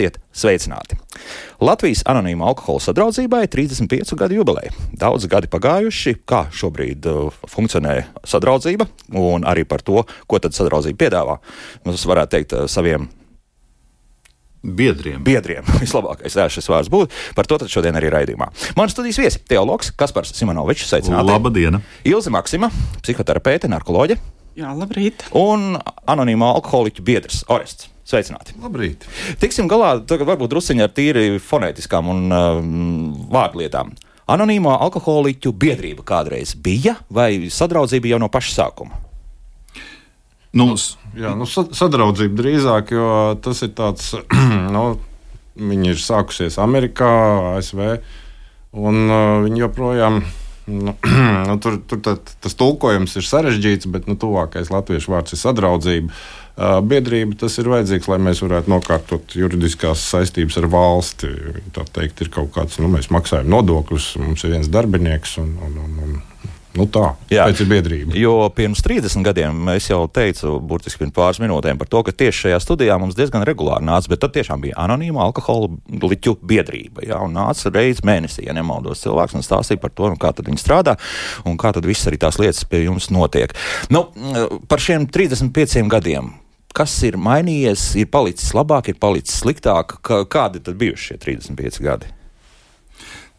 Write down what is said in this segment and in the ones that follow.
Esiet sveicināti! Latvijas anonīma alkohola sadraudzībai 35 gadu jubileja. Daudz gadi pagājuši, kā šobrīd uh, funkcionē sadraudzība, un arī par to, ko tad sadraudzība piedāvā. Mums varētu teikt uh, saviem Biedriem. biedriem. Vislabākais tā šis vārds būtu. Par to tad šodien arī raidījumā. Mans studijas viesi - teologs Kaspars Simonovičs, sveicināti. Labdien! Ilze Maksima, psihoterapeite, narkoloģe Jā, labrīt. un anonīma alkoholiķu biedrs Orests. Sveicināti! Labrīt! Tiksim galā tagad varbūt drusciņi ar tīri fonētiskām un um, vārdlietām. Anonīmo alkoholiķu biedrība kādreiz bija, vai sadraudzība jau no paša sākuma? Nu, Jā, nu, sa- sadraudzība drīzāk, jo tas ir tāds, nu, viņi ir sākusies Amerikā, ASV, un uh, viņi joprojām. Nu, nu, tur tur tā, tas tulkojums ir sarežģīts, bet nu, tuvākais latviešu vārds ir sadraudzība. Uh, Biedrība tas ir vajadzīgs, lai mēs varētu nokārtot juridiskās saistības ar valsti. Tā teikt, ir kaut kāds, nu, mēs maksājam nodokļus, mums ir viens darbinieks, un, un, un, un nu, tā Jā. ir biedrība. Jo pirms 30 gadiem es jau teicu, burtiski pirms pāris minūtēm, par to, ka tieši šajā studijā mums diezgan regulāri nāca, bet tad tiešām bija anonīma alkoholiķu biedrība. Jā, un nāca reizes mēnesī, ja nemaldos, cilvēks un stāstīja par to, nu, kā viņi strādā un kā tad viss arī tās lietas pie jums notiek. Nu, par šiem 35 gadiem. Kas ir mainījies, ir palicis labāk, ir palicis sliktāk? Kā- Kādi tad bijuši šie 35 gadi?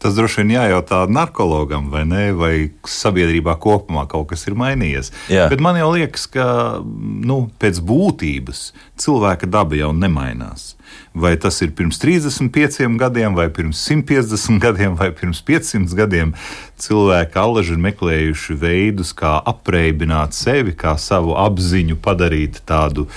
tas droši vien jājautā narkologam, vai ne? Vai sabiedrībā kopumā kaut kas ir mainījies. Jā. Bet man jau liekas, ka nu, pēc būtības cilvēka daba jau nemainās. Vai tas ir pirms 35 gadiem, vai pirms 150 gadiem, vai pirms 500 gadiem, cilvēki allaži ir meklējuši veidus, kā apreibināt sevi, kā savu apziņu padarīt tādu,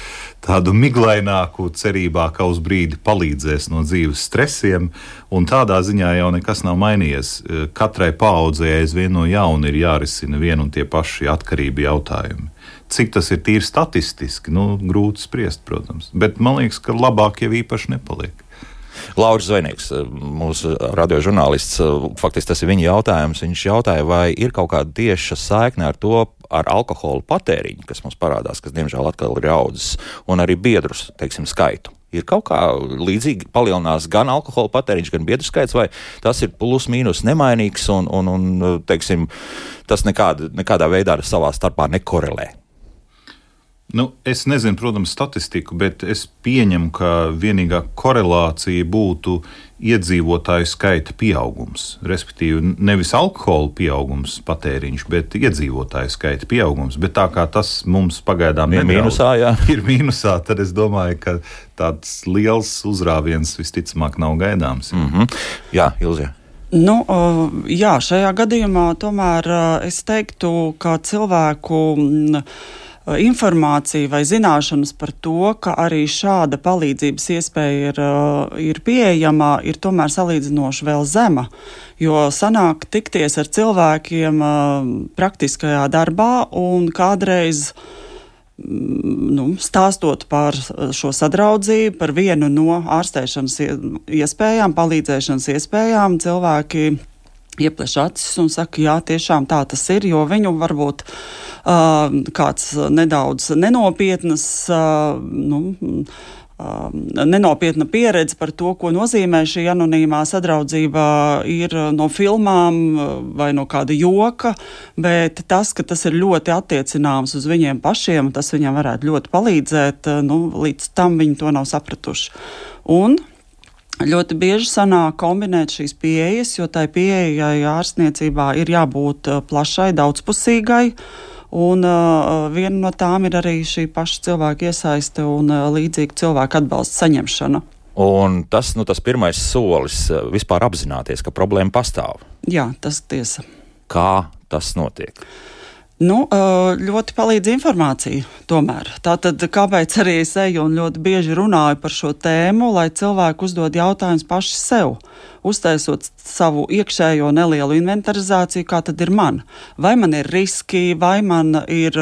tādu miglaināku, cerībā, ka uz brīdi palīdzēs no dzīves stresiem. Un tādā ziņā jau nekas nav mainījies. Katrai paudzei aizvien no jauna ir jārisina vien un tie paši atkarību jautājumi. Cik tas ir tīri statistiski, nu, grūti spriest, protams. Bet man liekas, ka labāk jau īpaši nepaliek. Lauris Zvaigznes, mūsu radiožurnālists, faktiski tas ir viņa jautājums. Viņš jautāja, vai ir kaut kāda tieša saikne ar to, ar alkohola patēriņu, kas mums parādās, kas diemžēl atkal ir audzis, un arī biedrus teiksim, skaitu. Ir kaut kā līdzīgi palielinās gan alkohola patēriņš, gan biedru skaits, vai tas ir plus mīnus nemainīgs, un, un, un teiksim, tas nekāda, nekādā veidā savā starpā nekorelē. Nu, es nezinu, protams, statistiku, bet es pieņemu, ka vienīgā korelācija būtu iedzīvotāju skaita pieaugums. Respektīvi, nevis alkohola pieaugums, patēriņš, bet iedzīvotāju skaita pieaugums. Bet tā kā tas mums pagaidām Ir mīnusā, jā. ir mīnusā, tad es domāju, ka tāds liels uzrāviens visticamāk nav gaidāms. Mm. Mm -hmm. Jā, Ilzija. Nu, jā, šajā gadījumā tomēr es teiktu, ka cilvēku mm, uh, informācija vai zināšanas par to, ka arī šāda palīdzības iespēja ir, uh, ir pieejama, ir tomēr salīdzinoši vēl zema. Jo sanāk tikties ar cilvēkiem uh, praktiskajā darbā un kādreiz nu, stāstot par šo sadraudzību, par vienu no ārstēšanas ie- iespējām, palīdzēšanas iespējām, cilvēki iepleš acis un saka, jā, tiešām tā tas ir, jo viņu varbūt uh, kāds nedaudz nenopietnas. Uh, nu, Uh, nenopietna pieredze par to, ko nozīmē šī anonīmā sadraudzība, ir no filmām uh, vai no kāda joka, bet tas, ka tas ir ļoti attiecināms uz viņiem pašiem, tas viņiem varētu ļoti palīdzēt, uh, nu, līdz tam viņi to nav sapratuši. Un Ļoti bieži sanāk kombinēt šīs pieejas, jo tai pieejai ārstniecībā ir jābūt uh, plašai, daudzpusīgai. Un uh, viena no tām ir arī šī paša cilvēka iesaiste un uh, līdzīga cilvēka atbalsta saņemšana. Un tas, nu, tas pirmais solis eh, vispār apzināties, ka problēma pastāv. Jā, tas tiesa. Kā tas notiek? Nu, uh, ļoti palīdz informācija. Tomēr. Tātad, kāpēc arī es eju un ļoti bieži runāju par šo tēmu, lai cilvēki uzdod jautājumus paši sev, uztaisot savu iekšējo nelielu inventarizāciju, kā tad ir man. Vai man ir riski, vai man ir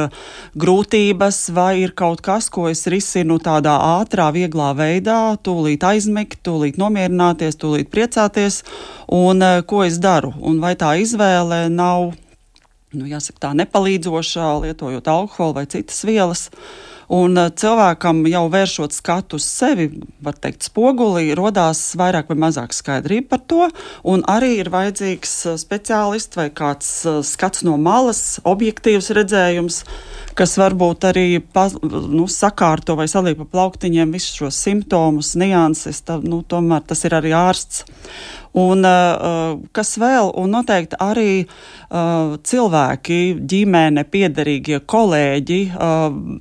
grūtības, vai ir kaut kas, ko es risinu tādā ātrā, vieglā veidā, tūlīt aizmigt, tūlīt nomierināties, tūlīt priecāties, un uh, ko es daru. Un vai tā izvēle nav nu, jāsaka, tā nepalīdzošā, lietojot alkoholu vai citas vielas. Un cilvēkam jau vēršot skatu uz sevi, var teikt, spogulī, rodās vairāk vai mazāk skaidrība par to, arī ir vajadzīgs speciālists vai kāds skats no malas, objektīvs redzējums, kas varbūt arī pa, nu, sakārto vai saliek pa plauktiņiem visus šos simptomus, nianses, tā, nu, tomēr tas ir arī ārsts. Un uh, kas vēl, un noteikti arī uh, cilvēki, ģimene, piederīgie kolēģi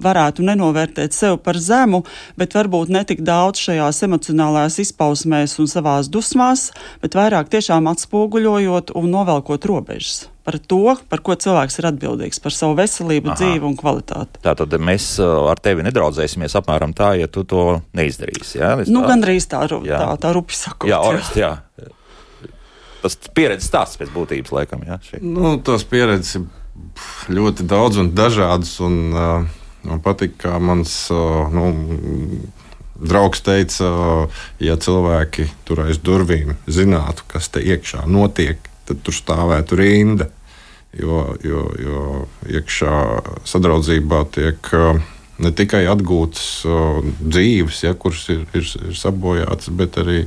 varētu nenovērtēt sevi par zemu, bet varbūt netik daudz šajās emocionālajās izpausmēs un savās dusmās, bet vairāk tiešām atspoguļojot un novelkot robežas par to, par ko cilvēks ir atbildīgs, par savu veselību, Aha. dzīvi un kvalitāti. Tātad mēs uh, ar tevi nedraudzēsimies apmēram tā, ja tu to neizdarīsi. Jā, nu, tā, gandrīz tā, jā. tā, tā rupi sakot. Jā, orest, jā. Tas pieredzes stāsts pēc būtības, laikam. Jā, šī. nu, tās pieredzes ir ļoti daudz un dažādas. Un, uh, man patīk, kā mans uh, nu, draugs teica, uh, ja cilvēki tur aiz durvīm zinātu, kas te iekšā notiek, tad tur stāvētu rinda. Jo, jo, jo iekšā sadraudzībā tiek uh, ne tikai atgūtas uh, dzīves, ja, kuras ir, ir, ir sabojātas, bet arī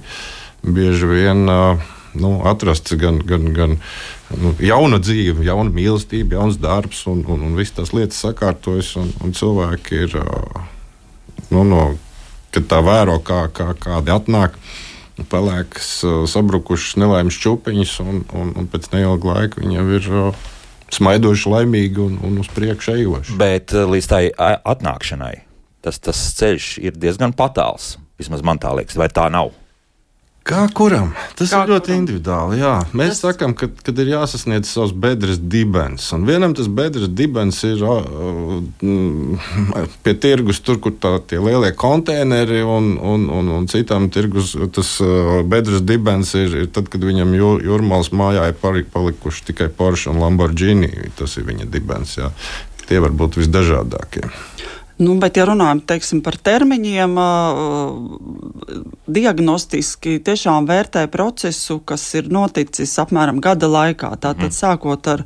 bieži vien uh, nu, atrasts gan, gan, gan nu, jauna dzīve, jauna mīlestība, jauns darbs un, un, un visas tās lietas sakārtojas. Un, un cilvēki ir nu, no, kad tā vēro, kā, kā kādi atnāk pelēkas, sabrukušas nelaimes čūpiņas, un, un, un pēc neilga laika viņi jau ir smaidoši, laimīgi un, un uz priekšu ejoši. Bet līdz tai atnākšanai tas, tas ceļš ir diezgan patāls. Vismaz man tā liekas, vai tā nav? Kā kuram? Tas Kā ir ļoti kuram? individuāli. Jā. Mēs tas... sakām, ka kad ir jāsasniedz savs bedres dibens. Un vienam tas bedres dibens ir uh, pie tirgus, tur, kur tā, tie lielie konteineri, un, un, un, un citam tirgus tas uh, bedres dibens ir, ir tad, kad viņam jū, jūrmālas mājā ir palikuši tikai Porsche un Lamborghini. Tas ir viņa dibens. Jā. Tie var būt visdažādākie. Nu, bet, ja runājam teiksim, par termiņiem, diagnostiski tiešām vērtē procesu, kas ir noticis apmēram gada laikā. Tātad mm. sākot ar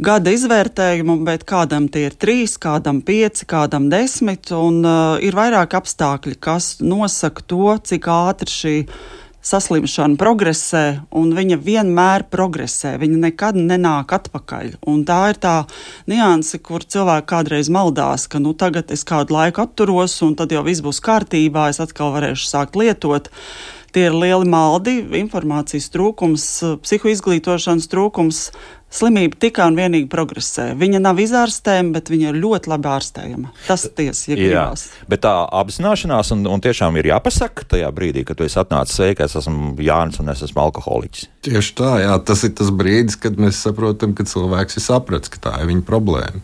gada izvērtējumu, bet kādam tie ir trīs, kādam pieci, kādam desmit, un uh, ir vairāk apstākļi, kas nosaka to, cik ātri šī saslimšana progresē, un viņa vienmēr progresē. Viņa nekad nenāk atpakaļ. Un tā ir tā nianse, kur cilvēki kādreiz maldās, ka nu, tagad es kādu laiku atturos, un tad jau viss būs kārtībā, es atkal varēšu sākt lietot. Tie ir lieli maldi, informācijas trūkums, psihoizglītošanas trūkums, slimība tikai un vienīgi progresē. Viņa nav izārstējama, bet viņa ir ļoti labi ārstējama. Tas tiesa, ja gribās. Bet tā apzināšanās un, un tiešām ir jāpasaka tajā brīdī, kad tu esi atnācis sveiki, es esmu Jānis un es esmu alkoholiķis. Tieši tā, jā, tas ir tas brīdis, kad mēs saprotam, ka cilvēks ir sapratis, ka tā ir viņa problēma.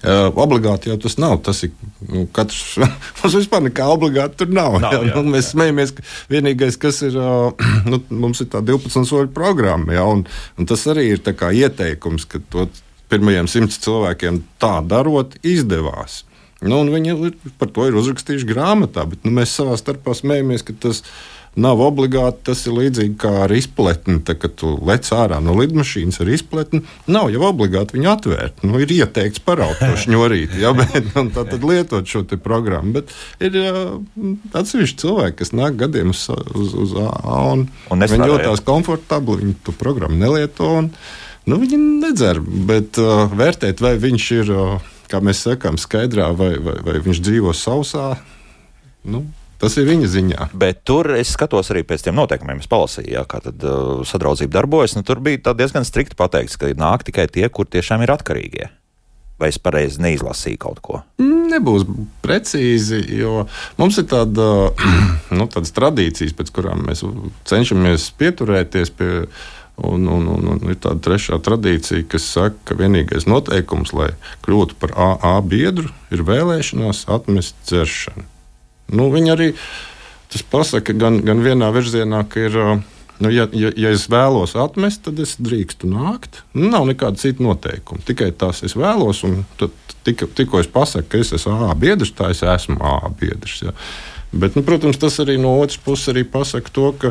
Uh, obligāti jau tas nav. Tas ir nu, katrs. mums vispār nekā obligāti tur nav. nav jā, jā, nu, mēs smējamies, ka vienīgais, kas ir, uh, nu, mums ir tā 12 soļu programma. Jā, un, un tas arī ir ieteikums, ka to pirmajiem simts cilvēkiem tā darot izdevās. Nu, viņi par to ir uzrakstījuši grāmatā, bet nu, mēs savā starpā smējamies, ka tas ir nav obligāti. Tas ir līdzīgi kā ar izpletni. Tad, kad tu lec ārā no lidmašīnas ar izpletni, nav jau obligāti viņu atvērt. Nu, ir ieteikts paraut to šņurīti, ja, bet tā tad lietot šo programmu. Bet ir atsevišķi cilvēki, kas nāk gadiem uz, uz, uz A un, un viņi jūtas komfortabli, viņi to programmu nelieto. Un, nu, viņi nedzer, bet uh, vērtēt, vai viņš ir, uh, kā mēs sakām, skaidrā vai, vai, vai viņš dzīvo sausā. Nu, Tas ir viņa ziņā. Bet tur es skatos arī pēc tiem noteikumiem. Es palasīju, jā, kā tad, uh, sadraudzība darbojas. Nu, tur bija diezgan strikti pateikts, ka nāk tikai tie, kur tiešām ir atkarīgie. Vai es pareizi neizlasīju kaut ko? Nebūs precīzi, jo mums ir tāda, nu, tādas tradīcijas, pēc kurām mēs cenšamies pieturēties pie. Un, un, un, un ir tāda trešā tradīcija, kas saka, ka vienīgais noteikums, lai kļūtu par AA biedru, ir vēlēšanās atmest dzeršanu. Nu, viņi arī tas pasaka gan, gan vienā virzienā, ka ir. Nu, ja, ja, ja es vēlos atmest, tad es drīkstu nākt. Nu, nav nekāda cita noteikuma. Tikai tās es vēlos, un tad, tik, tikko es pasaku, ka es esmu A biedrs, tā es esmu A biedrs. Ja. Bet, nu, protams, tas arī no otras puses pasaka to, ka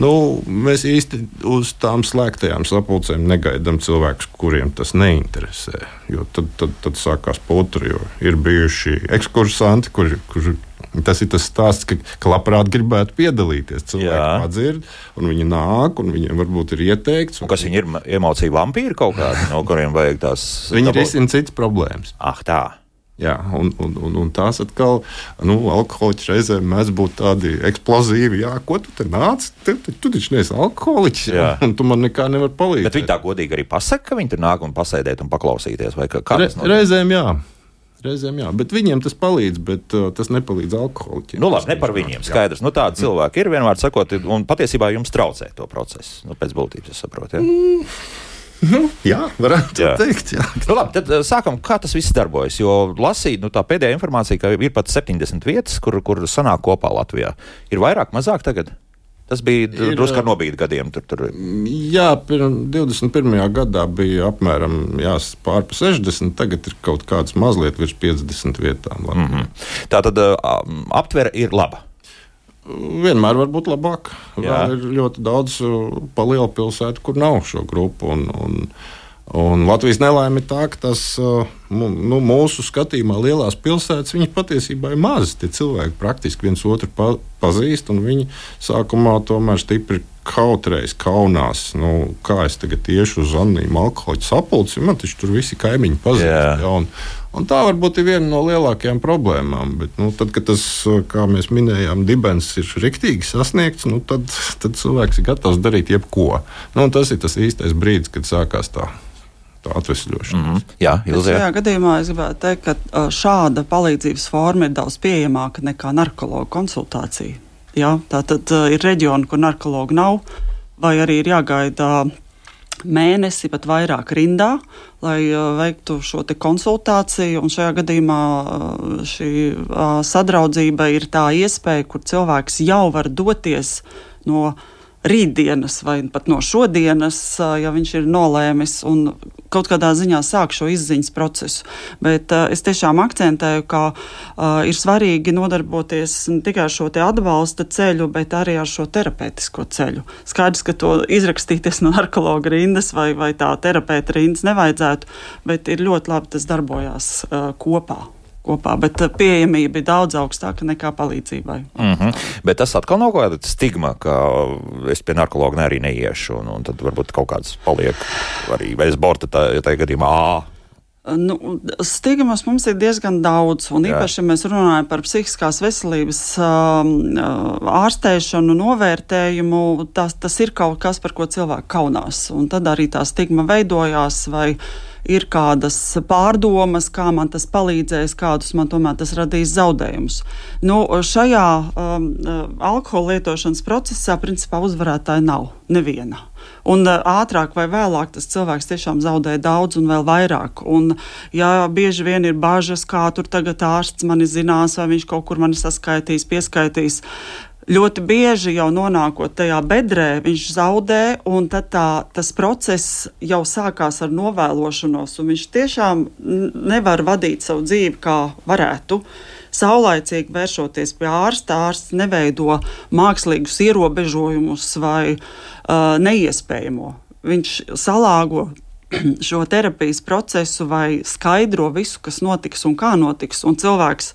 nu, mēs īsti uz tām slēgtajām sapulcēm negaidām cilvēkus, kuriem tas neinteresē. Jo tad, tad, tad sākās potri, jo ir bijuši ekskursanti, kuri. Kur, Tas ir tas stāsts, ka, ka labprāt gribētu piedalīties. Cilvēki dzird, un viņi nāk, un viņiem varbūt ir ieteikts. Un kas viņi ir? Emociju vampīri kaut kādi, no kuriem vajag tās. Viņi risina citas problēmas. Ah, tā. Jā, un, un, un, un tās atkal, nu, alkoholiķi reizēm mēdz būt tādi eksplozīvi. Jā, ko tu te nāc? Tu, tu, tu taču neesi alkoholiķis, jā. un tu man nekā nevari palīdzēt. Bet viņi tā godīgi arī pasaka, ka viņi tur nāk un pasēdēt un paklausīties. Re, reizēm jā. Reizēm jā, bet viņiem tas palīdz, bet uh, tas nepalīdz alkoholiķiem. Nu, labi, ne par viņiem. Skaidrs. Nu, tādi mm. cilvēki ir vienmēr sakot, un patiesībā jums traucē to procesu. Nu, pēc būtības, es saprotu. Ja? Mm. Nu, jā, varētu jā. teikt. Jā. Nu, labi, tad eh, sākam, kā tas viss darbojas. Jo lasīt, nu, tā pēdējā informācija, ka ir pat 70 vietas, kur, kur sanāk kopā Latvijā. Ir vairāk, mazāk tagad? Tas bija drusku ar nobīdi gadiem. Tur, tur. Jā, pirms 21. gadā bija apmēram pār 60, tagad ir kaut kāds mazliet virs 50 vietām. Mm -hmm. Tā tad uh, aptvere ir laba. Vienmēr var būt labāk. Ir ļoti daudz uh, lielu pilsētu, kur nav šo grupu. Un, un, un Latvijas nelaime ir tā, ka tas uh, nu, mūsu skatījumā lielās pilsētas patiesībā ir mazas. Tie cilvēki praktiski viens otru pa, pazīst, un viņi sākumā tomēr stipri kautreiz kaunās. Nu, kā es tagad tieši uz Anīmu alkohoļu sapulci, man taču tur visi kaimiņi pazīst. Yeah. Ja, un, Un tā varbūt ir viena no lielākajām problēmām. Bet, nu, tad, kad tas, kā mēs minējām, dibens ir rīktīgi sasniegts, nu, tad, tad cilvēks ir gatavs darīt jebko. Nu, tas ir tas īstais brīdis, kad sākās tā atvesļošana. Mm -hmm. Jā, Ilzē. Šajā gadījumā es gribētu teikt, ka šāda palīdzības forma ir daudz pieejamāka nekā narkologa konsultācija. Jā, tā tad ir reģioni, kur narkologa nav, vai arī ir jāgaida mēnesi, pat vairāk rindā, lai uh, veiktu šo konsultāciju. Un šajā gadījumā uh, šī uh, sadraudzība ir tā iespēja, kur cilvēks jau var doties no rītdienas vai pat no šodienas, ja viņš ir nolēmis un kaut kādā ziņā sāk šo izziņas procesu. Bet es tiešām akcentēju, ka ir svarīgi nodarboties ne tikai ar šo atbalsta ceļu, bet arī ar šo terapeitisko ceļu. Skaidrs, ka to izrakstīties no narkologa rindas vai, vai tā terapeita rindas nevajadzētu, bet ir ļoti labi tas darbojās kopā kopā, bet eh, pieejamība ir daudz augstāka nekā palīdzībai. Mm -hmm. Bet tas atkal nav kaut kāda stigma, ka es pie narkologa arī neiešu, un, un tad varbūt kaut kāds paliek arī bez borta tajā tā gadījumā. Ā. Nu, stigmas mums ir diezgan daudz, un Jā. īpaši, ja mēs runājam par psihiskās veselības um, ārstēšanu, novērtējumu, tas, tas ir kaut kas, par ko cilvēki kaunās. Un tad arī tā stigma veidojās. Vai, ir kādas pārdomas, kā man tas palīdzēs, kādus man tomēr tas radīs zaudējumus. Nu, šajā um, uh, alkohola lietošanas procesā principā uzvarētāja nav neviena. Un uh, ātrāk vai vēlāk tas cilvēks tiešām zaudē daudz un vēl vairāk. Un, ja bieži vien ir bažas, kā tur tagad ārsts mani zinās, vai viņš kaut kur mani saskaitīs, pieskaitīs, ļoti bieži jau nonākot tajā bedrē, viņš zaudē, un tā, tas process jau sākās ar novēlošanos, un viņš tiešām nevar vadīt savu dzīvi kā varētu. Saulaicīgi vēršoties pie ārsta, ārsts neveido mākslīgus ierobežojumus vai uh, neiespējamo. Viņš salāgo šo terapijas procesu vai skaidro visu, kas notiks un kā notiks, un cilvēks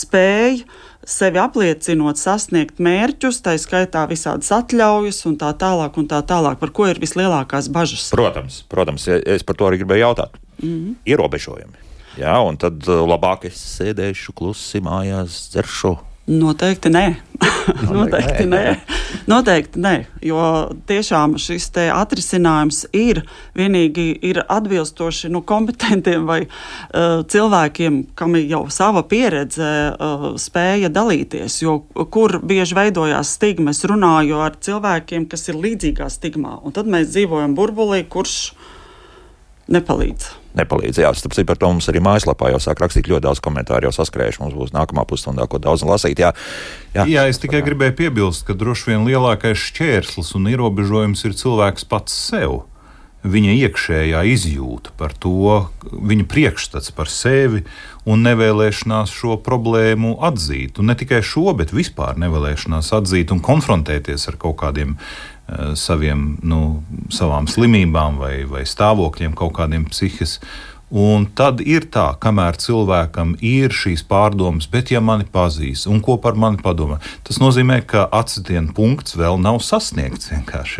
spēja sevi apliecinot, sasniegt mērķus, tā skaitā visādas atļaujas un tā tālāk, un tā tālāk, par ko ir vislielākās bažas. Protams, protams es par to arī gribēju jautāt. Mm -hmm. Ierobežojumi. Jā, un tad uh, labāk es sēdēšu klusi mājās, dzeršu Noteikti nē. Noteikti nē. Noteikti nē. Jo tiešām šis atrisinājums ir vienīgi ir atbilstoši nu, kompetentiem vai uh, cilvēkiem, kam ir jau sava pieredze, uh, spēja dalīties. Jo kur bieži veidojās stigma, es runāju ar cilvēkiem, kas ir līdzīgā stigmā. Un tad mēs dzīvojam burbulī, kurš nepalīdz nepalīdz. Jā, starp citu, par to mums arī mājaslapā jau sāk rakstīt ļoti daudz komentāru, jau saskrējuši. Mums būs nākamā pusstundā, ko daudz lasīt. Jā, jā. jā es tikai gribēju piebilst, ka droši vien lielākais šķērslis un ierobežojums ir cilvēks pats sev. viņa iekšējā izjūta par to, viņa priekšstats par sevi un nevēlēšanās šo problēmu atzīt. Un ne tikai šo, bet vispār nevēlēšanās atzīt un konfrontēties ar kaut kādiem saviem, nu, savām slimībām vai, vai stāvokļiem, kaut kādiem psihiskiem Un tad ir tā, kamēr cilvēkam ir šīs pārdomas, bet ja mani pazīst un ko par mani padomā, tas nozīmē, ka atsitiena punkts vēl nav sasniegts.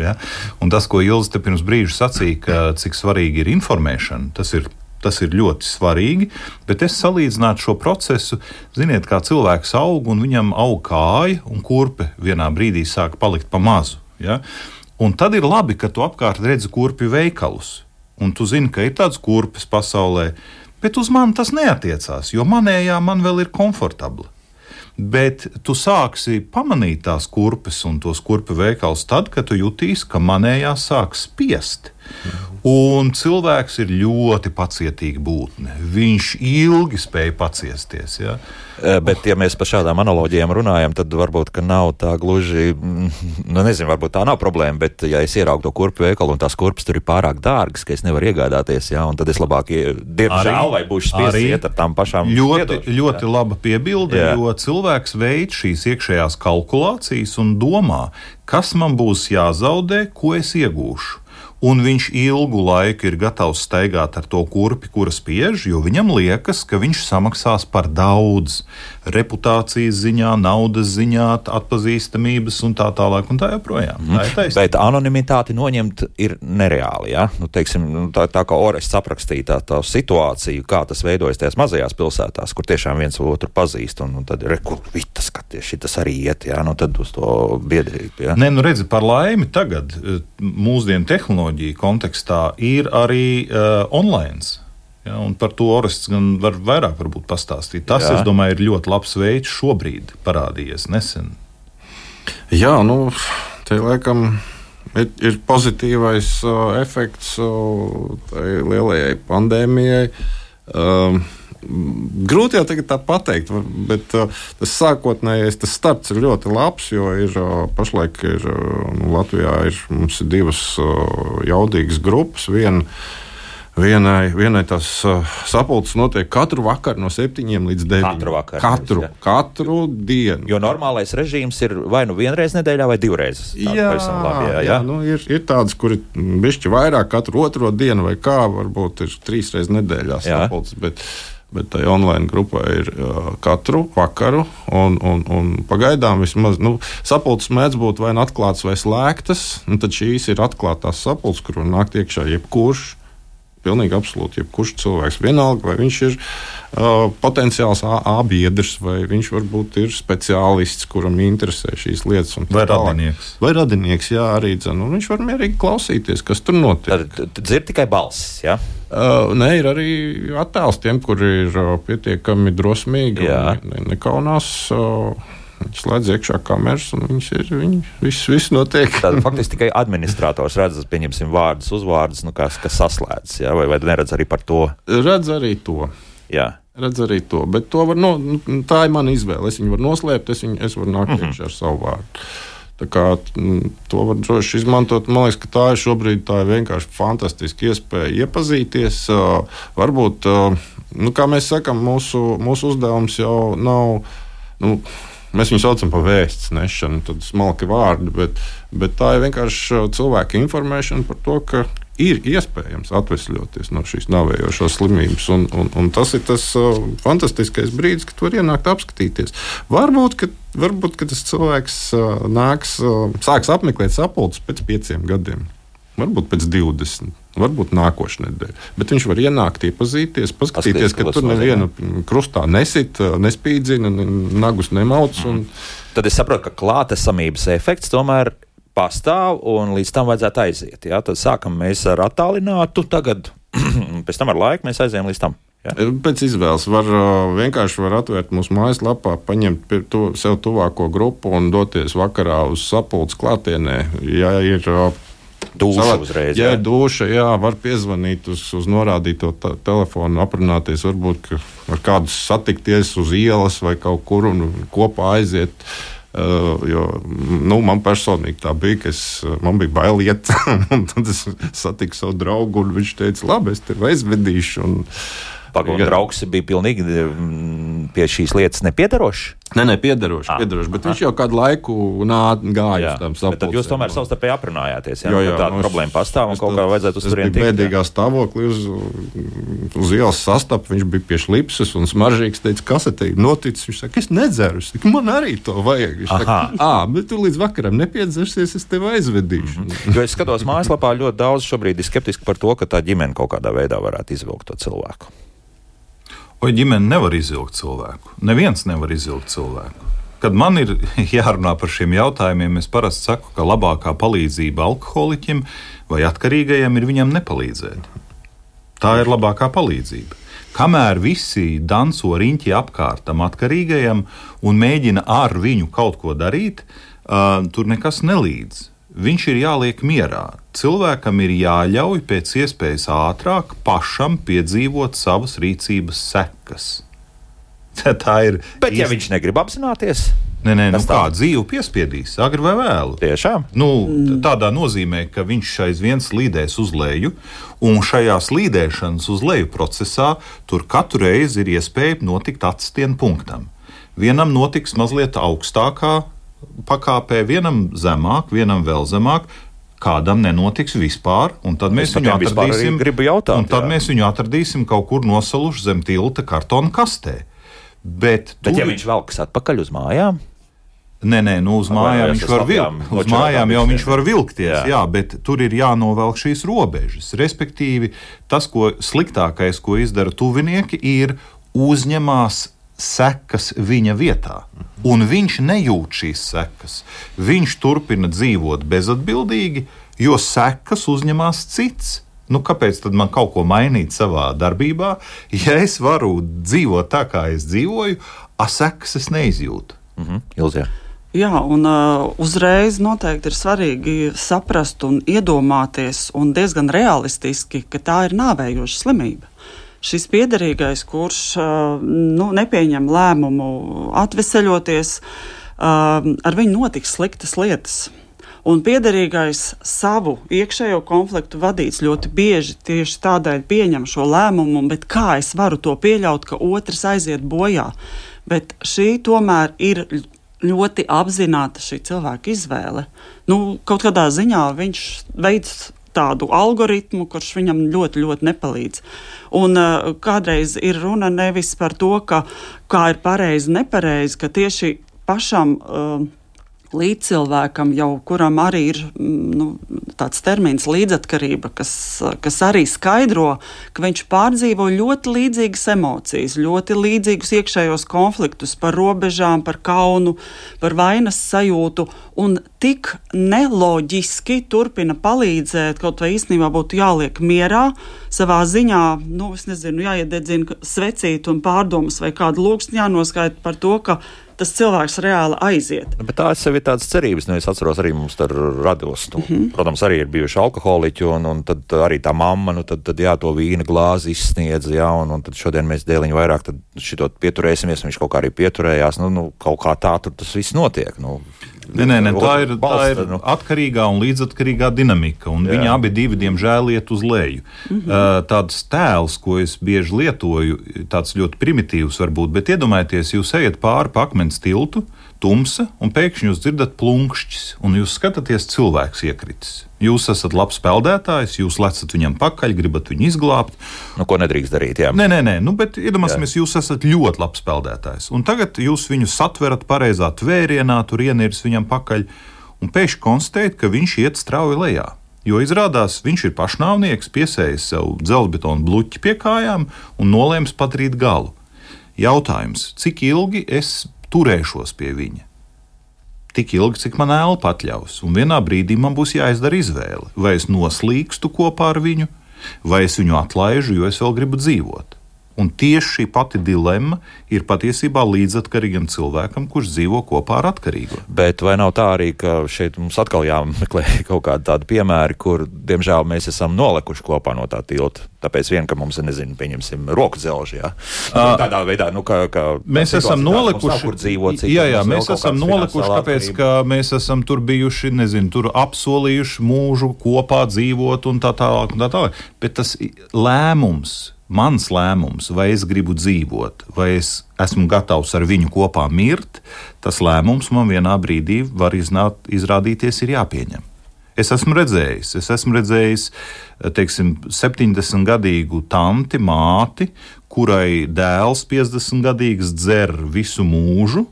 Ja? Un tas, ko Ilze te pirms brīža sacīja, ka cik svarīgi ir informēšana, tas ir Tas ir ļoti svarīgi, bet es salīdzinātu šo procesu, ziniet, kā cilvēks aug un viņam aug kāja un kurpe vienā brīdī sāk palikt pa mazu. Ja? Un tad ir labi, ka tu apkārt redzi kurpju veikalus un tu zini, ka ir tāds kurpes pasaulē, bet uz mani tas neatiecās, jo manējā man vēl ir komfortabli. Bet tu sāksi pamanīt tās kurpes un tos kurpju veikals tad, kad tu jutīsi, ka manējā sāk spiest. Un cilvēks ir ļoti pacietīga būtne. Viņš ilgi spēja paciesties. Ja? Eh, bet, ja mēs par šādām analogijām runājam, tad varbūt nav tā gluži, mm, nu, nezinu, varbūt tā nav problēma. Bet, ja es ieraugu to kurpju veikalu un tās kurpes tur ir pārāk dārgas, ka es nevaru iegādāties, ja, tad es labāk, diemžēl, vai būšu spiests iet ar tām pašām. Ļoti, spiedošu, ļoti jā. laba piebilde, jā. jo cilvēks veids šīs iekšējās kalkulācijas un domā, kas man būs jāzaudē, ko es iegūšu un viņš ilgu laiku ir gatavs staigāt ar to kurpi, kura spiež, jo viņam liekas, ka viņš samaksās par daudz reputācijas ziņā, naudas ziņā, atpazīstamības un tā tālāk. Un tā joprojām. Mm. Tā ir Bet anonimitāti noņemt ir nereāli. Ja? Nu, teiksim, nu, tā, tā kā Orests aprakstīja tā, tā situāciju, kā tas veidojas tajās mazajās pilsētās, kur tiešām viens otru pazīst, un, un tad ir rekurvītas, ka tieši tas arī iet, ja? nu, tad uz to biedrību. Ja? Nē, nu redzi, par laimi tagad eh, mūsdienu tehnoloģiju kontekstā ir arī uh, online. Ja, par to Orests gan var vairāk pastāstīt. Tas, Jā. es domāju, ir ļoti labs veids šobrīd parādījies nesen. Jā, nu, te laikam ir, ir pozitīvais uh, efekts uh, lielajai pandēmijai. Uh, Grūti jau tagad tā pateikt, bet uh, tas sākotnējais tas starts ir ļoti labs, jo ir, uh, pašlaik ir, uh, nu, Latvijā ir, ir divas jaudīgas grupas. Viena Vienai, vienai tas sapulces notiek katru vakaru no 7 līdz 9. Katru vakaru. Katru, jā. katru dienu. Jo normālais režīms ir vai nu vienreiz nedēļā, vai divreiz. Jā, labi, jā, jā. jā nu, ir, ir tādas, kur ir bišķi vairāk katru otro dienu, vai kā varbūt ir trīs reizes nedēļā sapulces. Bet, tai online grupai ir uh, katru vakaru. Un, un, un pagaidām vismaz nu, sapulces mēdz būt vai nu atklātas vai slēgtas. Tad šīs ir atklātās sapulces, kur nākt iekšā jebkurš pilnīgi absolūti jebkurš cilvēks. Vienalga, vai viņš ir uh, potenciāls A biedrs, vai viņš varbūt ir speciālists, kuram interesē šīs lietas. Vai radinieks. Vai radinieks, jā, arī dzird. Viņš var mierīgi klausīties, kas tur notiek. Tad dzird tikai balss. Ja? Uh, nē, ir arī attēls tiem, kuri ir uh, pietiekami drosmīgi un ne, nekaunās. Uh, Viņš slēdz iekšā kameras, un viņš ir. Viņi, viss, viss notiek. Tad faktiski tikai administrators redz, pieņemsim, vārdus, uzvārdus, nu, kas, kas saslēdz. Ja? Vai, vai neredz arī par to? Redz arī to. Jā. Redz arī to. Bet to var, no, nu, tā ir mana izvēle. Es viņu varu noslēpt, es, viņu, es varu nākt mm -hmm. iekšā ar savu vārdu. Tā kā, to var droši izmantot. Man liekas, ka tā ir šobrīd tā ir vienkārši fantastiska iespēja iepazīties. Varbūt, nu, kā mēs sakām, mūsu, mūsu uzdevums jau nav. Nu, Mēs viņu saucam par vēstures nešanu, tad smalki vārdi, bet, bet tā ir vienkārši uh, cilvēka informēšana par to, ka ir iespējams atvesļoties no šīs navējošās slimības. Un, un, un tas ir tas uh, fantastiskais brīdis, kad var ienākt apskatīties. Varbūt, ka, varbūt ka tas cilvēks uh, nāks, uh, sāks apmeklēt sapulces pēc pieciem gadiem, varbūt pēc 20. Varbūt nākošais nedēļa. Bet viņš var ienākt, iepazīties, paskatīties, ka tur nevienu krustā nesit, nespīdzina, nagus nemauc. Un... Tad es saprotu, ka klātesamības efekts tomēr pastāv un līdz tam vajadzētu aiziet. Jā? Tad sākam mēs ar attālinātu, tagad pēc tam ar laiku mēs aizējām līdz tam. Jā. Pēc izvēles var vienkārši var atvērt mūsu mājaslapā, paņemt to sev tuvāko grupu un doties vakarā uz sapulces klātienē. Ja ir Duša Savā, uzreiz. Jā, jā. duša, jā, var piezvanīt uz, uz norādīto telefonu, aprunāties, varbūt ar kādu satikties uz ielas vai kaut kur un kopā aiziet. Uh, jo, nu, man personīgi tā bija, ka es, man bija bail iet, un tad es satiku savu draugu, un viņš teica, labi, es tevi aizvedīšu. Un, Pagaidā draugs bija pilnīgi mm, pie šīs lietas nepiedarošs. Nē, nē, piederoši, ah, piederoši, bet aha. viņš jau kādu laiku nāk, gāja jā, uz tām sapulcēm. Tad jūs tomēr savstarpēji aprunājāties, jā, jo, jā, tāda no, problēma pastāv un kaut kā vajadzētu uz turieni tikt. Bēdīgā stāvoklī uz, uz ielas sastapu, viņš bija pie šlipses un smaržīgs, teica, kas te ir noticis. Viņš saka, es nedzeru, es saku, man arī to vajag. Viņš saka, ā, bet tu līdz vakaram nepiedzersies, es tevi aizvedīšu. Mm -hmm. jo es skatos mājaslapā ļoti daudz šobrīd ir skeptiski par to, ka tā ģimene kaut kādā veidā varētu izvilkt to cilvēku. Vai ģimene nevar izvilkt cilvēku? Neviens nevar izvilkt cilvēku. Kad man ir jārunā par šiem jautājumiem, es parasti saku, ka labākā palīdzība alkoholiķim vai atkarīgajam ir viņam nepalīdzēt. Tā ir labākā palīdzība. Kamēr visi danco riņķi apkārt tam atkarīgajam un mēģina ar viņu kaut ko darīt, uh, tur nekas nelīdz viņš ir jāliek mierā. Cilvēkam ir jāļauj pēc iespējas ātrāk pašam piedzīvot savas rīcības sekas. Tā ir. Bet, ja viņš negrib apzināties, Nē, nē, nu kā dzīve piespiedīs, agri vai vēlu. Tiešām. Nu, tādā nozīmē, ka viņš aizvien slīdēs uz leju, un šajā slīdēšanas uz leju procesā tur katru reizi ir iespēja notikt atstienu punktam. Vienam notiks mazliet augstākā pakāpē, vienam zemāk, vienam vēl zemāk. Kādam nenotiks vispār, un tad mēs viņu atradīsim. Jautāt, tad jā. mēs viņu atradīsim kaut kur nosaluši zem tilta kartona kastē. Bet, Bet tur... ja viņš velkas atpakaļ uz mājām, Nē, nē, nu uz mājām viņš var vilkt. Uz mājām jau viņš var vilkties, jā. jā, bet tur ir jānovelk šīs robežas. Respektīvi, tas, ko sliktākais, ko izdara tuvinieki, ir uzņemās sekas viņa vietā. Un viņš nejūt šīs sekas. Viņš turpina dzīvot bezatbildīgi, jo sekas uzņemās cits. Nu, kāpēc tad man kaut ko mainīt savā darbībā, ja es varu dzīvot tā, kā es dzīvoju, a sekas es neizjūtu? Mm -hmm. Ilzē. Jā, un uh, uzreiz noteikti ir svarīgi saprast un iedomāties, un diezgan realistiski, ka tā ir nāvējoša slimība šis piederīgais, kurš nu, nepieņem lēmumu atveseļoties, ar viņu notiks sliktas lietas. Un piederīgais savu iekšējo konfliktu vadīts ļoti bieži tieši tādēļ pieņem šo lēmumu, bet kā es varu to pieļaut, ka otrs aiziet bojā? Bet šī tomēr ir ļoti apzināta šī cilvēka izvēle. Nu, kaut kādā ziņā viņš veids tādu algoritmu, kurš viņam ļoti, ļoti nepalīdz. Un uh, kādreiz ir runa nevis par to, ka, kā ir pareizi, nepareizi, ka tieši pašam. Uh, līdzcilvēkam, jau kuram arī ir mm, nu, tāds termins līdzatkarība, kas, kas arī skaidro, ka viņš pārdzīvo ļoti līdzīgas emocijas, ļoti līdzīgus iekšējos konfliktus par robežām, par kaunu, par vainas sajūtu, un tik neloģiski turpina palīdzēt, kaut vai īstenībā būtu jāliek mierā savā ziņā, nu, es nezinu, jāiededzina svecīt un pārdomas vai kādu lūkstu jānoskaita par to, ka tas cilvēks reāli aiziet. Bet tā sev ir tādas cerības. Nu, es atceros, arī mums tur rados. Nu, mm -hmm. Protams, arī ir bijuši alkoholiķi, un, un tad arī tā mamma, nu, tad, tad jā, to vīna glāzi izsniedz, jā, un, un tad šodien mēs dēliņu vairāk šito pieturēsimies, viņš kaut kā arī pieturējās. Nu, nu, kaut kā tā tur tas viss notiek. Nu, Nē, nē, nē, tā ir, balsta, tā ir nu. atkarīgā un līdzatkarīgā dinamika. Viņi abi, divi, diemžēl, iet uz leju. Mm -hmm. Tāds tēls, ko es bieži lietoju, tāds ļoti primitīvs varbūt, bet iedomājieties, jūs ejat pāri pa akmens tiltu, tumsa, un pēkšņi jūs dzirdat plunkšķis, un jūs skatāties, cilvēks iekritis. Jūs esat labs peldētājs, jūs lecat viņam pakaļ, gribat viņu izglābt. Nu, ko nedrīkst darīt? Jā, nē, nē, nē. Nu, bet iedomāsimies, jūs esat ļoti labs peldētājs. Un tagad jūs viņu satverat pareizā tvērienā, tur ienirs viņam pakaļ, un pēkšņi konstatējat, ka viņš iet strauji lejā. Jo izrādās, viņš ir pašnāvnieks, piesējis sev dzelzbetonu bluķi pie kājām un nolēms padarīt galu. Jautājums, cik ilgi es turēšos pie viņa? tik ilgi, cik man elpa atļaus. Un vienā brīdī man būs jāizdara izvēle, vai es noslīkstu kopā ar viņu, vai es viņu atlaižu, jo es vēl gribu dzīvot. Un tieši šī pati dilemma ir patiesībā līdzatkarīgam cilvēkam, kurš dzīvo kopā ar atkarīgo. Bet vai nav tā arī, ka šeit mums atkal jāmeklē kaut kādi tādi piemēri, kur, diemžēl, mēs esam nolikuši kopā no tā tilta? Tāpēc vien, ka mums ir, nezinu, pieņemsim, roku dzelži, jā. Uh, tādā veidā, nu, ka, ka mēs esam nolikuši, nav, kur dzīvot. Cik, jā, jā, mēs esam nolikuši, tāpēc, ka mēs esam tur bijuši, nezinu, tur apsolījuši mūžu kopā dzīvot un tā tālāk un tā tālāk. Bet tas lēmums mans lēmums, vai es gribu dzīvot, vai es esmu gatavs ar viņu kopā mirt, tas lēmums man vienā brīdī var iznāt, izrādīties ir jāpieņem. Es esmu redzējis, es esmu redzējis teiksim, 70 gadīgu tanti, māti, kurai dēls 50 gadīgs dzer visu mūžu,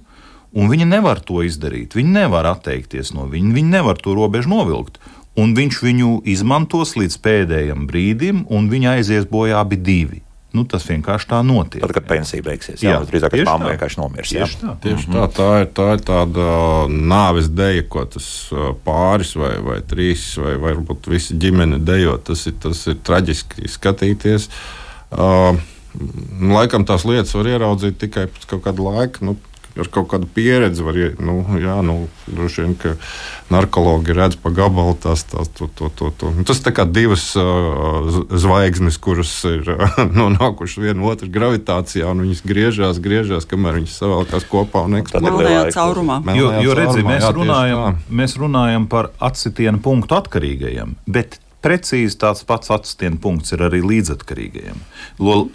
un viņa nevar to izdarīt. Viņa nevar atteikties no viņa, viņa nevar to robežu novilkt un viņš viņu izmantos līdz pēdējiem brīdim, un viņa aizies bojā abi divi. Nu, tas vienkārši tā notiek. Tad, kad pensija beigsies, jā, jā drīzāk tā mamma vienkārši nomirs. Tieši jā. tā. Tieši mm -hmm. tā, tā, ir, tā ir tāda nāves deja, ko tas pāris vai, vai trīs, vai varbūt visa ģimene dejo. Tas ir, tas ir traģiski skatīties. Uh, laikam tās lietas var ieraudzīt tikai pēc kaut kāda laika. Nu, ar kaut kādu pieredzi var iet. Nu, jā, nu, droši vien, ka narkologi redz pa gabalu tās, tās, to, to, to, to. Nu, tas tā kā divas uh, zvaigznes, kuras ir uh, nonākušas viena otru gravitācijā, un viņas griežās, griežās, kamēr viņas savēlkās kopā un eksplodē. Caurumā. Jo, jo redzi, mēs, jā, runājam, mēs runājam par atsitienu punktu atkarīgajiem, bet Precīzi tāds pats atstiņa punkts ir arī līdzatkarīgajiem.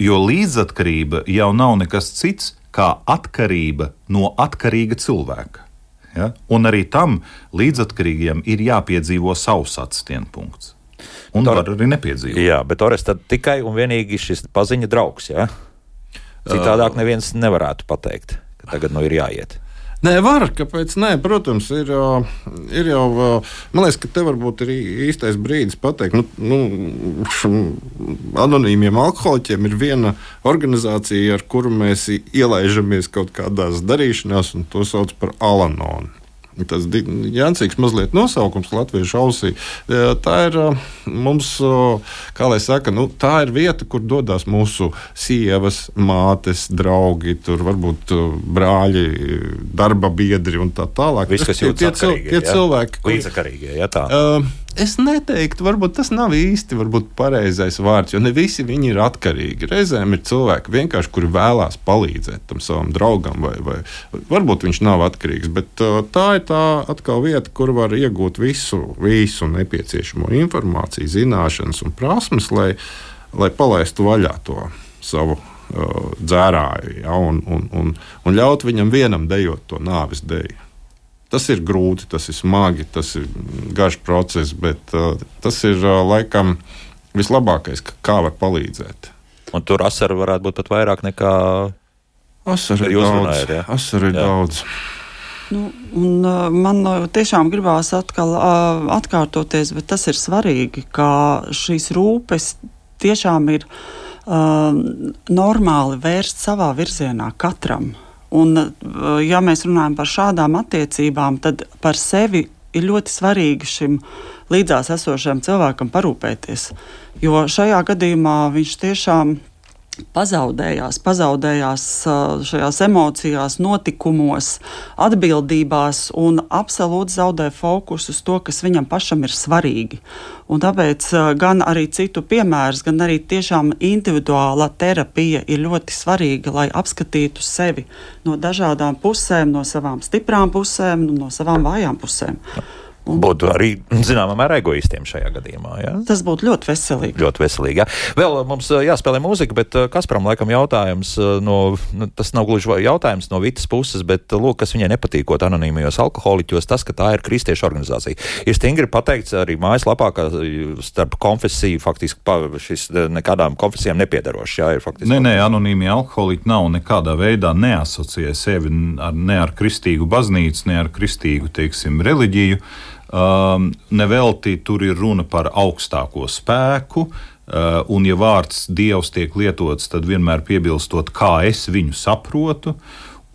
Jo līdzatkarība jau nav nekas cits kā atkarība no atkarīga cilvēka. Ja? Un arī tam līdzatkarīgiem ir jāpiedzīvo savs atstiņa punkts. Un tā arī nepiedzīvo. Jā, bet tad tikai un vienīgi šis paziņa draugs. Ja? Citādāk neviens nevarētu pateikt, ka tagad nu ir jāiet. Nē, var, kāpēc nē? Protams, ir, ir jau. Man liekas, ka te varbūt ir īstais brīdis pateikt, nu, nu anonīmiem alkoholiķiem ir viena organizācija, ar kuru mēs ielaižamies kaut kādās darīšanās, un to sauc par Alanonu. Tas Jansīgs mazliet nosaukums latviešu ausī. Tā ir mums, kā lai saka, nu, tā ir vieta, kur dodas mūsu sievas, mātes, draugi, tur varbūt brāļi, darba biedri un tā tālāk. Viss, kas ir tie, tie, tie cilvēki, līdzakarīgie, ja tā. Uh, Es neteiktu, varbūt tas nav īsti pareizais vārds, jo ne visi viņi ir atkarīgi. Reizēm ir cilvēki, vienkārši, kuri vēlās palīdzēt tam savam draugam, vai, vai varbūt viņš nav atkarīgs. Bet tā ir tā atkal vieta, kur var iegūt visu, visu nepieciešamo informāciju, zināšanas un prasmes, lai, lai palaistu vaļā to savu uh, dzērāju ja, un, un, un, un ļaut viņam vienam dejot to nāves deju. Tas ir grūti, tas ir smagi, tas ir garš process, bet uh, tas ir uh, laikam vislabākais, kā var palīdzēt. Un tur asaru varētu būt pat vairāk nekā asaru ir daudz. Ja? Asaru ir Jā. daudz. Nu, un, uh, man uh, tiešām gribās atkal uh, atkārtoties, bet tas ir svarīgi, ka šīs rūpes tiešām ir uh, normāli vērst savā virzienā katram. Un, eh, ja mēs runājam par šādām attiecībām, tad par sevi ir ļoti svarīgi šim līdzās esošajam cilvēkam parūpēties. Jo šajā gadījumā viņš tiešām pazaudējās, pazaudējās šajās emocijās, notikumos, atbildībās un absolūti zaudē fokusu uz to, kas viņam pašam ir svarīgi. Un tāpēc gan arī citu piemērs, gan arī tiešām individuāla terapija ir ļoti svarīga, lai apskatītu sevi no dažādām pusēm, no savām stiprām pusēm, no savām vājām pusēm. Būtu arī zināmā mērā egoistiem šajā gadījumā. Ja? Tas būtu ļoti veselīgi. Ļoti veselīgi. Ja. Vēl mums jāspēlē mūzika, bet Kasparam laikam jautājums, no, nu, tas nav gluži jautājums no Vitas puses, bet lūk, kas viņai nepatīkot anonīmajos alkoholiķos, tas, ka tā ir kristiešu organizācija. Ir stingri pateikts arī mājaslapā, ka starp konfesiju faktiski pa, šis nekādām konfesijām nepiedarošs. Jā, ir faktiski. Nē, nē, anonīmie alkoholiķi nav nekādā veidā neasociē sevi ar, ne ar kristīgu baznīcu, ne ar kristīgu, teiksim, reliģiju. Um, nevelti tur ir runa par augstāko spēku. Uh, un, ja vārds Dievs tiek lietots, tad vienmēr piebilstot, kā es viņu saprotu.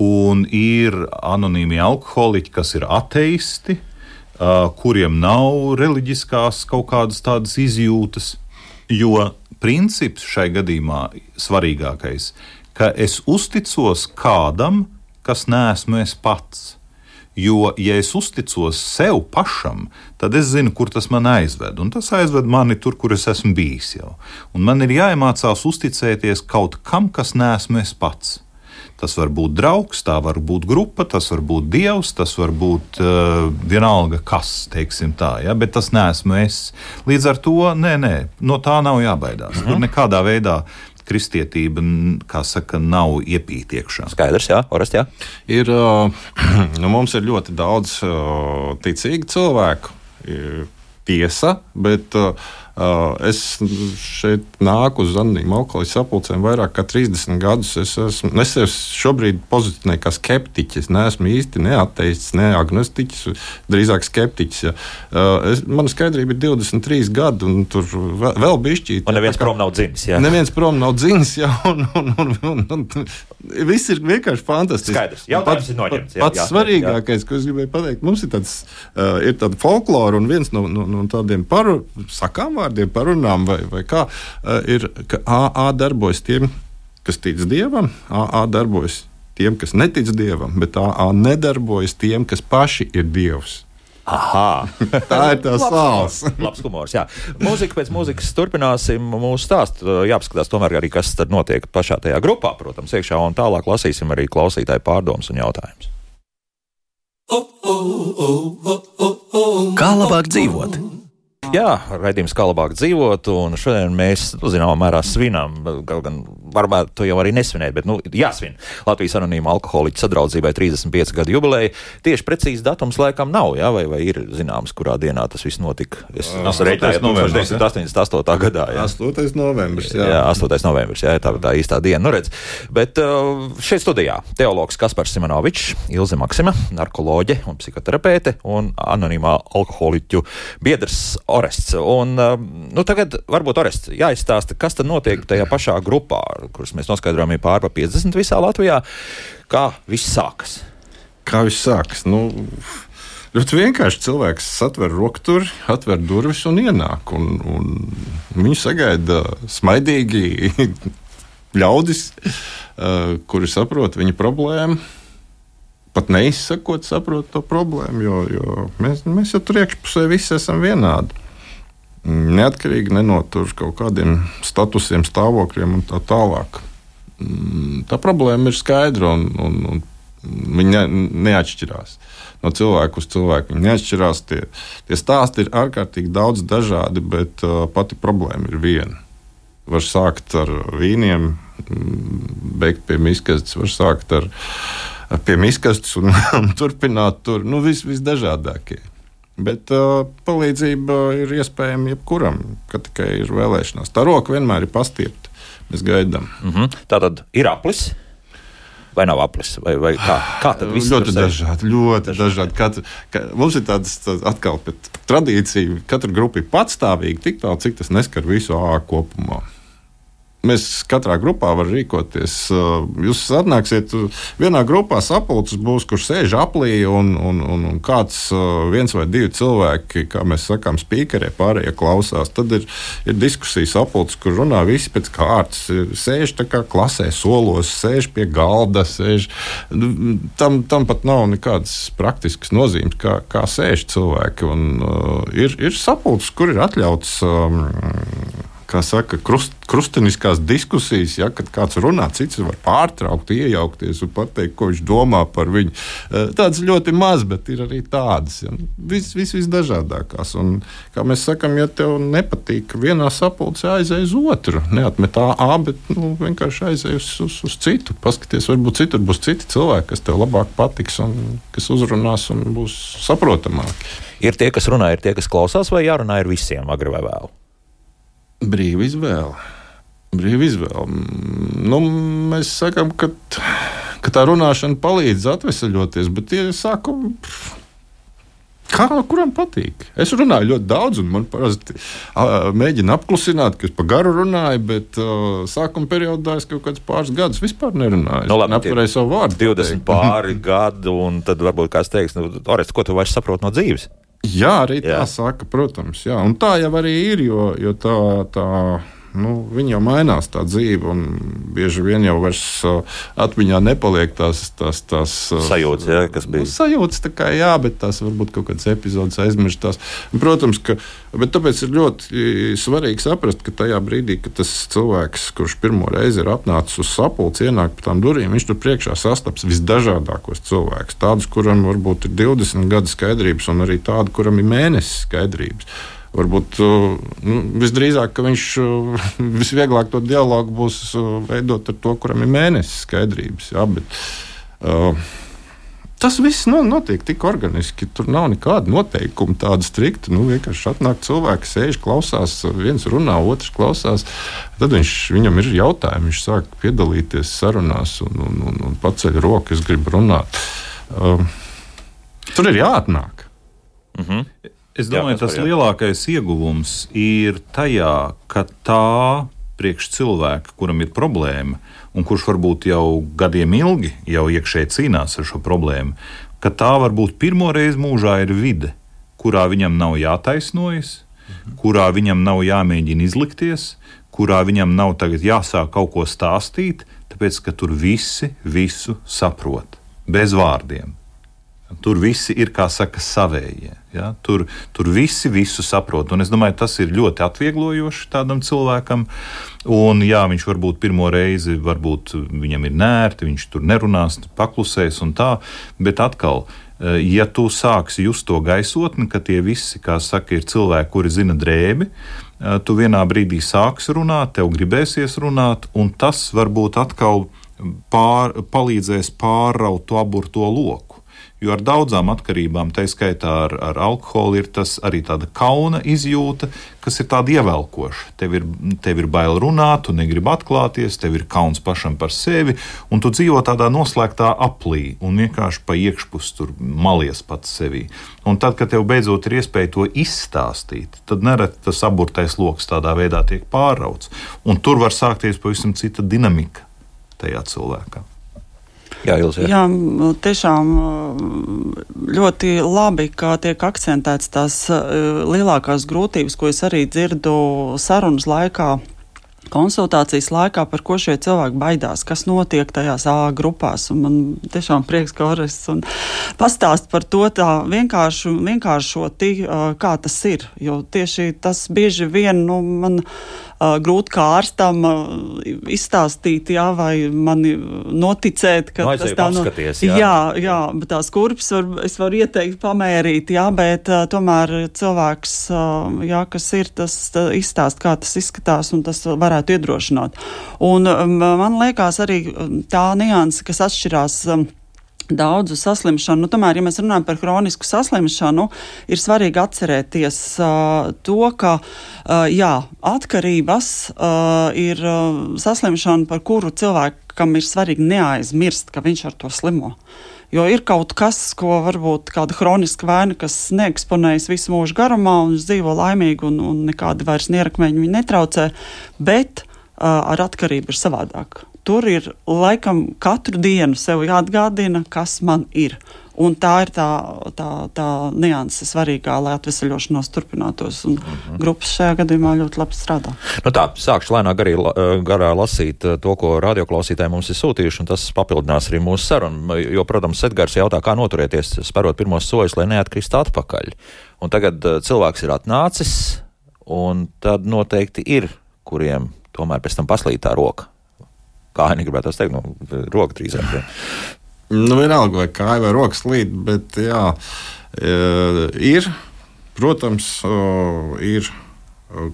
Un ir anonīmi alkoholiķi, kas ir ateisti, uh, kuriem nav reliģiskās kaut kādas tādas izjūtas. Jo princips šai gadījumā svarīgākais, ka es uzticos kādam, kas neesmu es pats. Jo, ja es uzticos sev pašam, tad es zinu, kur tas man aizved. Un tas aizved mani tur, kur es esmu bijis jau. Un man ir jāiemācās uzticēties kaut kam, kas neesmu es pats. Tas var būt draugs, tā var būt grupa, tas var būt dievs, tas var būt uh, vienalga kas, teiksim tā, ja? bet tas neesmu es. Līdz ar to nē, nē, no tā nav jābaidās. Tur nekādā veidā kristietība, kā saka, nav iepīta iekšā. Skaidrs, jā, Orest, jā. Ir, nu, mums ir ļoti daudz ticīgu cilvēku. Ir tiesa, bet es šeit nāku uz Zanīmu alkohola sapulcēm vairāk kā 30 gadus. Es esmu es sev šobrīd pozicionēju kā skeptiķis. Es neesmu īsti neateicis, ne agnostiķis, drīzāk skeptiķis. Ja. Uh, es, mana skaidrība ir 23 gadi, un tur vēl bišķīt. Un neviens prom nav dzimis. Jā. Neviens prom nav dzimis, jā, un, un, un, un, un, viss ir vienkārši fantastiski. Skaidrs, jautājums pats, ir noņemts. Jā, pats jā, svarīgākais, jā. ko es gribēju pateikt, mums ir tāds, uh, ir tāda folklora, un viens no, no, no tādiem paru sakām vārdiem vārdiem parunām, vai, vai kā, eh, ir, ka AA darbojas tiem, kas tic dievam, AA darbojas tiem, kas netic dievam, bet AA nedarbojas tiem, kas paši ir dievs. Aha. tā ir tā sāls. Labs humors. Jā. Mūzika pēc mūzikas turpināsim mūsu stāstu. Jāpaskatās tomēr arī, kas tad notiek pašā tajā grupā, protams, iekšā un tālāk lasīsim arī klausītāju pārdomas un jautājumus. Kā labāk dzīvot? Jā, raidījums kā labāk dzīvot, un šodien mēs, nu, zināmā mērā, svinām. Kaut gan varbūt to jau arī nesvinēt, bet, nu, jāsvin. Latvijas anonīma alkoholiķa sadraudzībai 35 gadu jubileja. Tieši precīzi datums laikam nav, jā, vai, vai ir zināms, kurā dienā tas viss notika. Es reiķināju, ka 1988. gadā. Jā. 8. novembris. Jā, jā 8. novembris, jā, tā ir tā īstā diena. Nu, redz. Bet šeit studijā teologs Kaspars Simonovičs, Ilze Maksima, narkoloģe un psihoterapeite un anonīmā alkoholiķu biedrs Orests. Un, um, nu, tagad varbūt Orests jāizstāsta, kas tad notiek tajā pašā grupā, kuras mēs noskaidrojām, ir pārpa 50 visā Latvijā. Kā viss sākas? Kā viss sākas? Nu... Ļoti vienkārši cilvēks atver rokturi, atver durvis un ienāk. Un, un viņu sagaida smaidīgi ļaudis, uh, kuri saprot viņa problēmu pat neizsakot, saprot to problēmu, jo, jo mēs, mēs jau tur iekšpusē visi esam vienādi. Neatkarīgi ne no kaut kādiem statusiem, stāvokļiem un tā tālāk. Mm, tā problēma ir skaidra un, un, un viņa ne, neatšķirās. No cilvēka uz cilvēku viņa neatšķirās. Tie, tie stāsti ir ārkārtīgi daudz dažādi, bet uh, pati problēma ir viena. Var sākt ar vīniem, mm, beigt pie miskastes, var sākt ar pie miskastes un, un turpināt tur nu, vis, visdažādākie. Bet uh, palīdzība ir iespējama jebkuram, kad tikai ir vēlēšanās. Tā roka vienmēr ir pastiepta. Mēs gaidām. Mm -hmm. Tā tad ir aplis. Vai nav aplis? Vai, vai kā, kā tad viss ļoti dažādi? Ļoti dažādi. Kat, ka, mums ir tādas atkal tradīcija, katra grupa ir patstāvīga tik tālu, cik tas neskar visu ārā kopumā. Mēs katrā grupā varam rīkoties. Uh, jūs atnāksiet, vienā grupā sapulcis būs, kurš sēž aplī, un, un, un, un kāds uh, viens vai divi cilvēki, kā mēs sakām, spīkerē, pārējie klausās. Tad ir, ir diskusijas sapulcis, kur runā visi pēc kārtas. Sēž tā kā klasē, solos, sēž pie galda, sēž. Nu, tam, tam pat nav nekādas praktiskas nozīmes, kā, kā sēž cilvēki. Un, uh, ir, ir sapulcis, kur ir atļauts. Um, kā saka, krust, krusteniskās diskusijas, ja, kad kāds runā, cits var pārtraukt, iejaukties un pateikt, ko viņš domā par viņu. Eh, tādas ļoti maz, bet ir arī tādas. Ja. Viss, vis, visdažādākās. Un, kā mēs sakām, ja tev nepatīk vienā sapulcē, aizej uz otru. Neatmet A, bet nu, vienkārši aizej uz, uz, uz citu. Paskaties, varbūt citur būs citi cilvēki, kas tev labāk patiks un kas uzrunās un būs saprotamāki. Ir tie, kas runā, ir tie, kas klausās, vai jārunā ar visiem, agri vai vēlu? Brīva izvēle. Brīva izvēle. Nu, mēs sakām, ka, ka tā runāšana palīdz atvesaļoties, bet tie sākumi. Kā kuram patīk? Es runāju ļoti daudz, un man parasti uh, mēģina apklusināt, ka es pa garu runāju, bet uh, sākuma periodā es kaut kādus pāris gadus vispār nerunāju. No, nu, labi, neapturēju savu vārdu. 20 pāri gadu, un tad varbūt kāds teiks, nu, Orest, ko tu vairs saproti no dzīves? Jā, arī jā. tā saka, protams. Jā. Un tā jau arī ir, jo, jo tā, tā nu, viņi jau mainās tā dzīve, un bieži vien jau vairs uh, atmiņā nepaliek tās, tās, tās uh, sajūtas, ja, kas bija. Nu, sajūtas, tā kā jā, bet tās varbūt kaut kādas epizodes aizmirstās. Protams, ka tāpēc ir ļoti svarīgi saprast, ka tajā brīdī, kad tas cilvēks, kurš pirmo reizi ir atnācis uz sapulci, ienāk pa tām durvīm, viņš tur priekšā sastaps visdažādākos cilvēkus. Tādus, kuram varbūt ir 20 gadu skaidrības, un arī tādu, kuram ir mēnesis skaidrības. Varbūt nu, visdrīzāk viņš visvieglāk to dialogu būs veidot ar to, kuram ir mēnesis skaidrības. Jā, bet, uh, Tas viss nu, notiek tik organiski. Tur nav nekāda noteikuma, tāda strikta. Nu, vienkārši atnāk cilvēki, sēž, klausās, viens runā, otrs klausās. Tad viņš, viņam ir jautājumi, viņš sāk piedalīties sarunās un, un, un, un paceļ roku, es gribu runāt. Uh, tur ir jāatnāk. Mm -hmm. Es domāju, Jā, tas par, lielākais ieguvums ir tajā, ka tā priekš cilvēka, kuram ir problēma, un kurš varbūt jau gadiem ilgi jau iekšēji cīnās ar šo problēmu, ka tā varbūt pirmo reizi mūžā ir vide, kurā viņam nav jātaisnojas, mhm. kurā viņam nav jāmēģina izlikties, kurā viņam nav jāsāk kaut ko stāstīt, tāpēc ka tur visi visu saprot bez vārdiem. Tur visi ir, kā saka, savējie. Ja? Tur, tur visi visu saprot. Un es domāju, tas ir ļoti atvieglojoši tādam cilvēkam. Un, jā, viņš varbūt pirmo reizi, varbūt viņam ir nērti, viņš tur nerunās, paklusēs un tā. Bet atkal, eh, ja tu sāksi just to gaisotni, ka tie visi, kā saka, ir cilvēki, kuri zina drēbi, eh, tu vienā brīdī sāksi runāt, tev gribēsies runāt, un tas varbūt atkal pār, palīdzēs pāraut to aburto loku. Jo ar daudzām atkarībām, tā skaitā ar, ar alkoholu, ir tas arī tāda kauna izjūta, kas ir tāda ievelkoša. Tev ir, tev ir bail runāt, tu negribi atklāties, tev ir kauns pašam par sevi, un tu dzīvo tādā noslēgtā aplī un vienkārši pa iekšpus tur malies pats sevī. Un tad, kad tev beidzot ir iespēja to izstāstīt, tad nereti tas aburtais lokus tādā veidā tiek pārauts. Un tur var sākties pavisam cita dinamika tajā cilvēkā. Jā, Ilze, jā. tiešām ļoti labi, ka tiek akcentēts tās lielākās grūtības, ko es arī dzirdu sarunas laikā konsultācijas laikā, par ko šie cilvēki baidās, kas notiek tajās A grupās. Un man tiešām prieks, ka Orests pastāst par to tā vienkāršu, vienkāršoti, kā tas ir. Jo tieši tas bieži vien nu, man grūti kā ārstam uh, izstāstīt, jā, vai man noticēt, ka no, tas tā no, jā. jā, jā, bet tās kurpes var, es varu ieteikt pamērīt, jā, bet uh, tomēr cilvēks, jā, kas ir, tas izstāst, kā tas izskatās, un tas varētu iedrošināt. Un um, man liekas arī tā nianse, kas atšķirās. Daudzu saslimšanu. Nu, tomēr, ja mēs runājam par kronisku saslimšanu, ir svarīgi atcerēties uh, to, ka uh, jā, atkarības uh, ir uh, saslimšana, par kuru cilvēkam ir svarīgi neaizmirst, ka viņš ar to slimo. Jo ir kaut kas, ko varbūt kāda kroniska vaina, kas neeksponējas visu mūžu garumā, un viņš dzīvo laimīgi, un, un nekādi vairs nierakmeņi viņu netraucē, bet uh, ar atkarību ir savādāk tur ir laikam katru dienu sev jāatgādina, kas man ir. Un tā ir tā, tā, tā nianse svarīgā, lai atvesaļošanos turpinātos. Un mm -hmm. Grupas šajā gadījumā ļoti labi strādā. Nu tā, sākšu lēnāk garī, garā lasīt eh, to, ko radioklausītāji mums ir sūtījuši, un tas papildinās arī mūsu sarunu. Jo, protams, Edgars jautā, kā noturēties, sparot pirmos soļus, lai neatkristu atpakaļ. Un tagad eh, cilvēks ir atnācis, un tad noteikti ir, kuriem tomēr pēc tam paslīd tā roka kāja, negribētu teikt, nu, roka drīzāk. Nu, vienalga, vai kāja vai rokas līd, bet jā, e, ir, protams, ir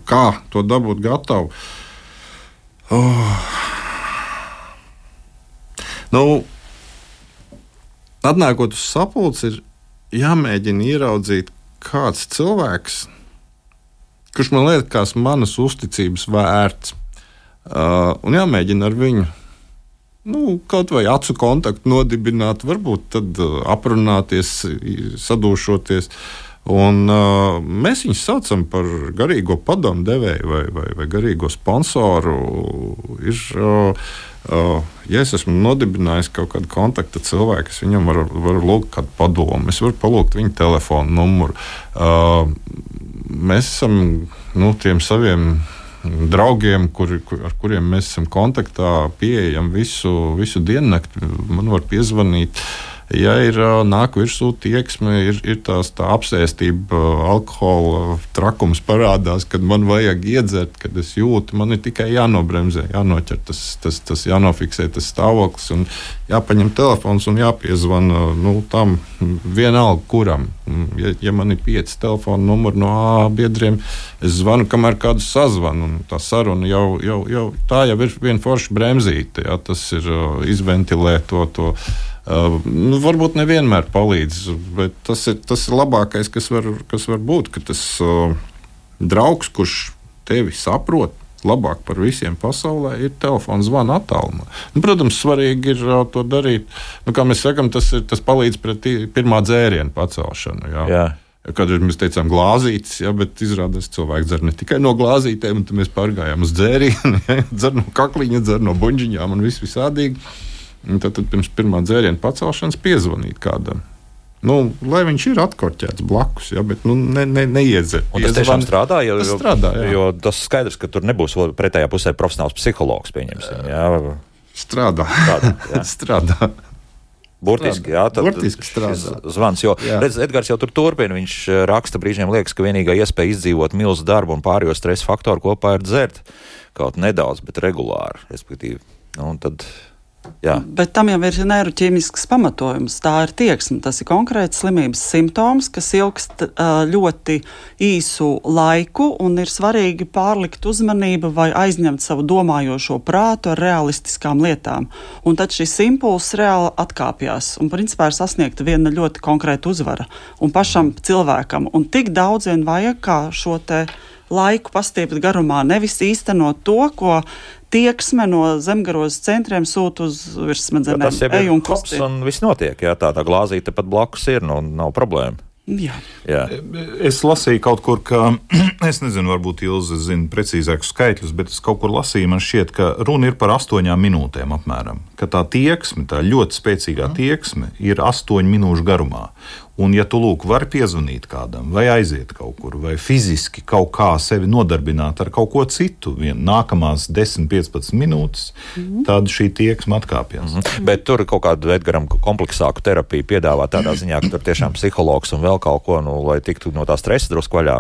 kā to dabūt gatavu. Oh. Nu, atnākot uz sapulci, ir jāmēģina ieraudzīt kāds cilvēks, kurš man liekas manas uzticības vērts. Uh, un jāmēģina ar viņu nu, kaut vai acu kontaktu nodibināt, varbūt tad uh, aprunāties, sadūšoties. Un, uh, mēs viņus saucam par garīgo padomu devēju vai, vai, vai garīgo sponsoru. Ir, uh, uh, ja es esmu nodibinājis kaut kādu kontaktu cilvēku, es viņam varu, varu lūgt kādu padomu, es varu palūgt viņa telefonu numuru. Uh, mēs esam nu, tiem saviem draugiem, kur, kur, ar kuriem mēs esam kontaktā, pieejam visu, visu diennakti. Man var piezvanīt. Ja ir nāk virsū tieksme, ir, ir tās, tā apsēstība, alkohola trakums parādās, kad man vajag iedzert, kad es jūtu, man ir tikai jānobremzē, jānoķer tas, tas, tas jānofiksē tas stāvoklis un jāpaņem telefons un jāpiezvana nu, tam vienalga kuram. Ja, ja man ir pieci telefona numuri no A biedriem, es zvanu, kamēr kādu sazvanu, un tā saruna jau, jau, jau tā jau ir viena forša bremzīte, ja, tas ir izventilē to. to nu, varbūt nevienmēr palīdz, bet tas ir tas ir labākais, kas var, kas var būt. Ka tas draugs, kurš tevi saprot, labāk par visiem pasaulē, ir telefons zvana attālumā. Nu, protams, svarīgi ir uh, to darīt. Nu, kā mēs sakām, tas, ir, tas palīdz pret pirmā dzērienu pacelšanu. Jā. Jā. Kad mēs teicām, glāzītas, ja, bet izrādās, ka cilvēks dzer ne tikai no glāzītēm, un mēs pārgājām uz dzērienu, ja, dzer no kakliņa, dzer no buļģiņām un viss visādīgi. Tad, tad pirms pirmā dzēriena pacelšanas piezvanīt kādam. Nu, lai viņš ir atkorķēts blakus, ja, bet nu, ne, ne, neiedzert. Tas tiešām strādā, jo, tas strādā jā. jo tas skaidrs, ka tur nebūs pretējā pusē profesionāls psihologs. Jā. Strādā. Strādā. Jā. strādā. Burtiski, jā, tad Burtiski. Zvans, jo, redz, Edgars jau tur turpina. Viņš eh, raksta, brīžiem liekas, ka vienīgā iespēja izdzīvot milzu darbu un pārējo stresa faktoru kopā ir dzert kaut nedaudz, bet regulāri. Respektīvi, nu, tad Jā. Bet tam jau ir neiroķīmisks pamatojums. Tā ir tieksme. Tas ir konkrēts slimības simptoms, kas ilgst ļoti īsu laiku, un ir svarīgi pārlikt uzmanību vai aizņemt savu domājošo prātu ar realistiskām lietām. Un tad šis impulss reāli atkāpjas un principā ir sasniegta viena ļoti konkrēta uzvara. Un pašam cilvēkam, un tik daudz vien vajag kā šo te laiku pastiept garumā, nevis īstenot to, ko tieksme no zemgaros centriem sūta uz virsmadzenēm. Tas jau ir kops un viss notiek, jā, tā, tā glāzīte pat blakus ir, nu, nav problēma. Jā. Jā. Es lasīju kaut kur, ka, es nezinu, varbūt Ilze zina precīzākus skaitļus, bet es kaut kur lasīju, man šķiet, ka runa ir par astoņām minūtēm apmēram. Ka tā tieksme, tā ļoti spēcīgā tieksme ir astoņu minūšu garumā. Un, ja tu lūk, vari piezvanīt kādam, vai aiziet kaut kur, vai fiziski kaut kā sevi nodarbināt ar kaut ko citu, vien nākamās 10, 15 minūtes, mm -hmm. tad šī tieksme atkāpjas. Mm -hmm. Bet tur kaut kādu Edgars kompleksāku terapiju piedāvā tādā ziņā, ka tur tiešām psihologs un vēl kaut ko, nu, lai tiktu no tā stresa drusku vaļā.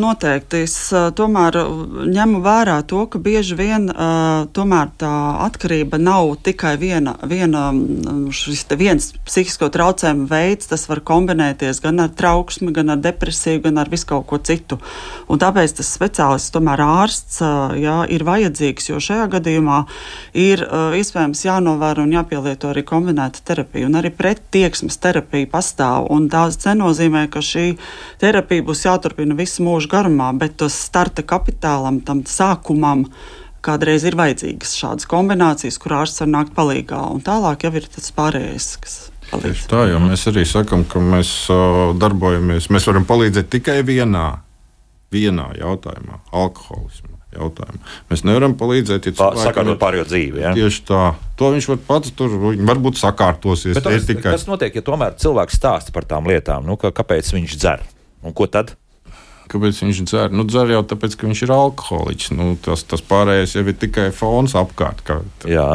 Noteikti. Es tomēr ņemu vērā to, ka bieži vien tomēr tā atkarība nav tikai viena, viena šis viens psihisko traucējumu veids, tas var kombinēt kombinēties gan ar trauksmi, gan ar depresiju, gan ar visu kaut ko citu. Un tāpēc tas speciālists, tomēr ārsts, jā, ir vajadzīgs, jo šajā gadījumā ir iespējams jānovēro un jāpielieto arī kombinēta terapija. Un arī prettieksmes terapija pastāv. Tas nenozīmē, ka šī terapija būs jāturpina visu mūžu garumā, bet tas starta kapitālam, tam sākumam kādreiz ir vajadzīgas šādas kombinācijas, kur ārsts var nākt palīdzīgā, un tālāk jau ir tas pārējais, kas Tieši tā, jo mēs arī sakām, ka mēs uh, darbojamies, mēs varam palīdzēt tikai vienā, vienā jautājumā - alkoholismu. Jautājumu. Mēs nevaram palīdzēt, ja cilvēkam ir sakārtot pārējo dzīvi. Ja? Tieši tā. To viņš var pats tur varbūt sakārtosies. Bet tas, tikai... Kas notiek, ja tomēr cilvēks stāsta par tām lietām? Nu, ka, kāpēc viņš dzer? Un ko tad? Kāpēc viņš dzer? Nu, dzer jau tāpēc, ka viņš ir alkoholiķis. Nu, tas, tas pārējais jau ir tikai fons apkārt, kā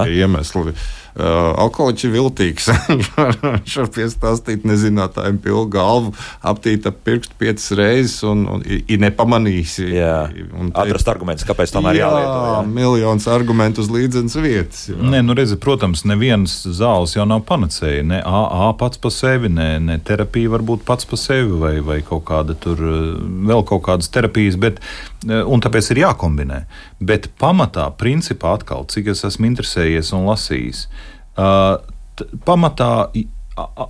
iemesli. Uh, alkoholiķis ir viltīgs. viņš var piestāstīt nezinātājiem pilnu galvu, aptīt ap pirkstu piecas reizes un, un ir nepamanījis. Jā, un atrast argumentus, kāpēc tomēr jā, jālieto. Jā, miljons argumentu uz līdzenas vietas. Jā. Nē, nu redzi, protams, neviens zāles jau nav panacēja. Ne AA pats par sevi, ne, ne terapija var būt pats par sevi vai, vai kaut kāda tur vēl kaut kādas terapijas, bet, un tāpēc ir jākombinē. Bet pamatā, principā atkal, cik es esmu interesējies un lasījis, pamatā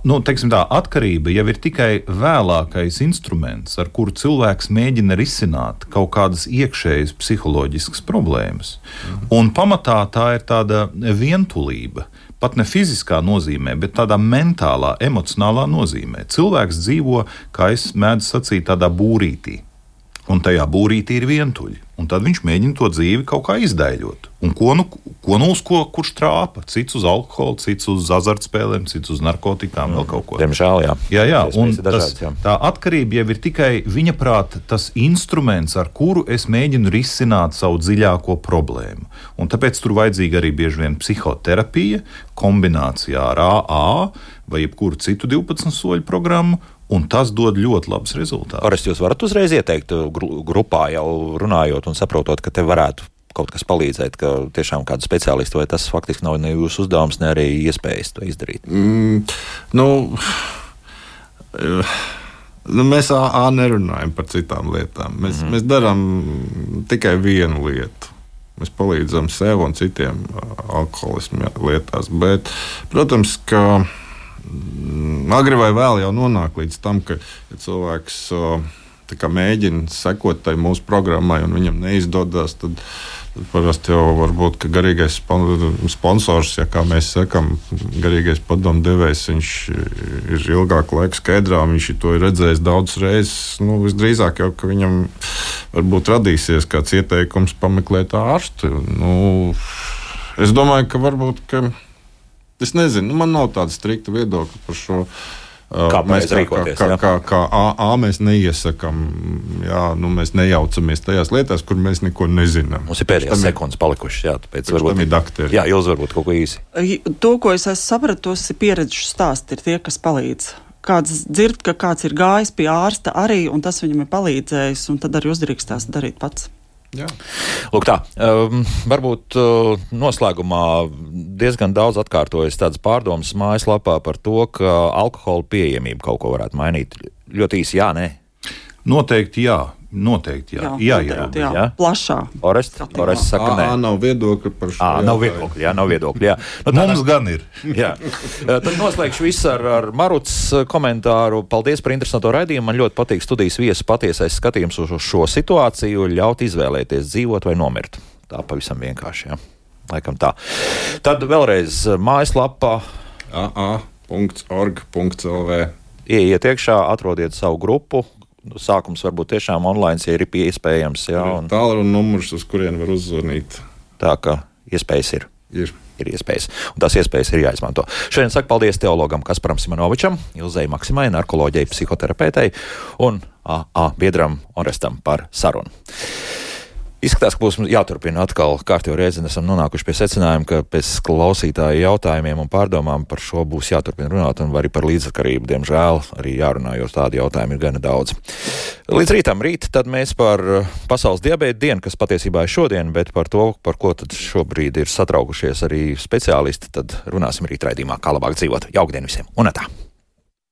nu, tā, atkarība jau ir tikai vēlākais instruments, ar kuru cilvēks mēģina risināt kaut kādas iekšējas psiholoģiskas problēmas. Mhm. Un pamatā tā ir tāda vientulība. Pat ne fiziskā nozīmē, bet tādā mentālā, emocionālā nozīmē. Cilvēks dzīvo, kā es mēdzu sacīt, tādā būrītī. Un tajā būrītī ir vientuļi. Un tad viņš mēģina to dzīvi kaut kā izdaļot. Un ko nu, ko nu uz ko kurš trāpa? Cits uz alkoholu, cits uz azartspēlēm, cits uz narkotikām, vēl kaut ko. Diemžēl, jā. Jā, jā, un ir tas, jā. tā atkarība jau ir tikai viņa prāta tas instruments, ar kuru es mēģinu risināt savu dziļāko problēmu. Un tāpēc tur vajadzīga arī bieži vien psihoterapija, kombinācijā ar AA vai jebkuru citu 12 soļu programmu, un tas dod ļoti labus rezultātus. Orest, jūs varat uzreiz ieteikt uh, gru- grupā jau runājot un saprotot, ka te varētu kaut kas palīdzēt, ka tiešām kādu speciālistu vai tas faktiski nav ne jūsu uzdevums, ne arī iespējas to izdarīt. Mm, nu, eh, nu, mēs AA nerunājam par citām lietām. Mēs, mm -hmm. mēs darām tikai vienu lietu. Mēs palīdzam sev un citiem ā, alkoholismu lietās. Bet, protams, ka mm, agri vai vēl jau nonāk līdz tam, ka cilvēks mēģina sekot tai mūsu programmai un viņam neizdodas, tad, tad parasti jau var būt, garīgais spon- sponsors, ja kā mēs sakām, garīgais padomdevējs, viņš ir ilgāku laiku skaidrā, viņš to ir redzējis daudzas reizes. Nu, visdrīzāk jau, viņam varbūt radīsies kāds ieteikums pameklēt ārstu. Nu, es domāju, ka varbūt, ka es nezinu, nu, man nav tāda strikta viedokļa par šo. Uh, Kā mēs rīkoties, kā, jā. kā, kā AA mēs neiesakām, jā, nu, mēs nejaucamies tajās lietās, kur mēs neko nezinām. Mums ir pēdējās ir- sekundes palikušas, jā, tāpēc tam ir dakteri. Jā, jūs varbūt kaut ko īsi. To, ko es esmu sapratusi, pieredžu stāsti ir tie, kas palīdz. Kāds dzird, ka kāds ir gājis pie ārsta arī, un tas viņam ir palīdzējis, un tad arī uzdrīkstās darīt pats. Jā. Lūk, tā. Um, varbūt uh, noslēgumā diezgan daudz atkārtojas tādas pārdomas mājaslapā par to, ka alkohola pieejamība kaut ko varētu mainīt. Ļoti īsi, jā, nē. Noteikti jā, noteikti jā. jā, jā, noteikti, jā. jā. plašā. Orest. Orest saka, nē. AA nav viedokļa par šo. Ā, nav viedokļa, jā, nav viedokļa. Jā. Nu, Mums gan ir. Jā. Tad noslēgšu visu ar, ar Maruts komentāru. Paldies par interesantu raidījumu. Man ļoti patīk studijas viesu patiesais skatījums uz uz šo situāciju, ļaut izvēlēties dzīvot vai nomirt. Tā pavisam vienkārši. Jā. Laikam tā. Tad vēlreiz mājaslapā AA.org.lv. ieiet iekšā, atrodiet savu grupu. Sākums varbūt tiešām online, ja ir iespējams. Jā, un Tālruņa numurs, uz kurien var uzzvanīt. tā kā iespējas ir. Ir. ir iespējas. Un tās iespējas ir jāizmanto. Šodien saku paldies teologam Kasparam Simonovičam, Ilzai Maksimai, narkoloģijai, psihoterapeitei un AA biedram Orestam par sarunu. Izskatās, ka būs jāturpina atkal kārtībā reizi. Esam nonākuši pie secinājuma, ka pēc klausītāju jautājumiem un pārdomām par šo būs jāturpina runāt, un arī par līdzsakarību, diemžēl, arī jārunā, jo tādu jautājumu ir gana daudz. Līdz rītam, rīt, tad mēs par uh, pasaules diabēta dienu, kas patiesībā ir šodien, bet par to, par ko tad šobrīd ir satraukušies arī speciālisti, tad runāsim rīt raidījumā, kā labāk dzīvot. Jauktdien visiem! Un tā!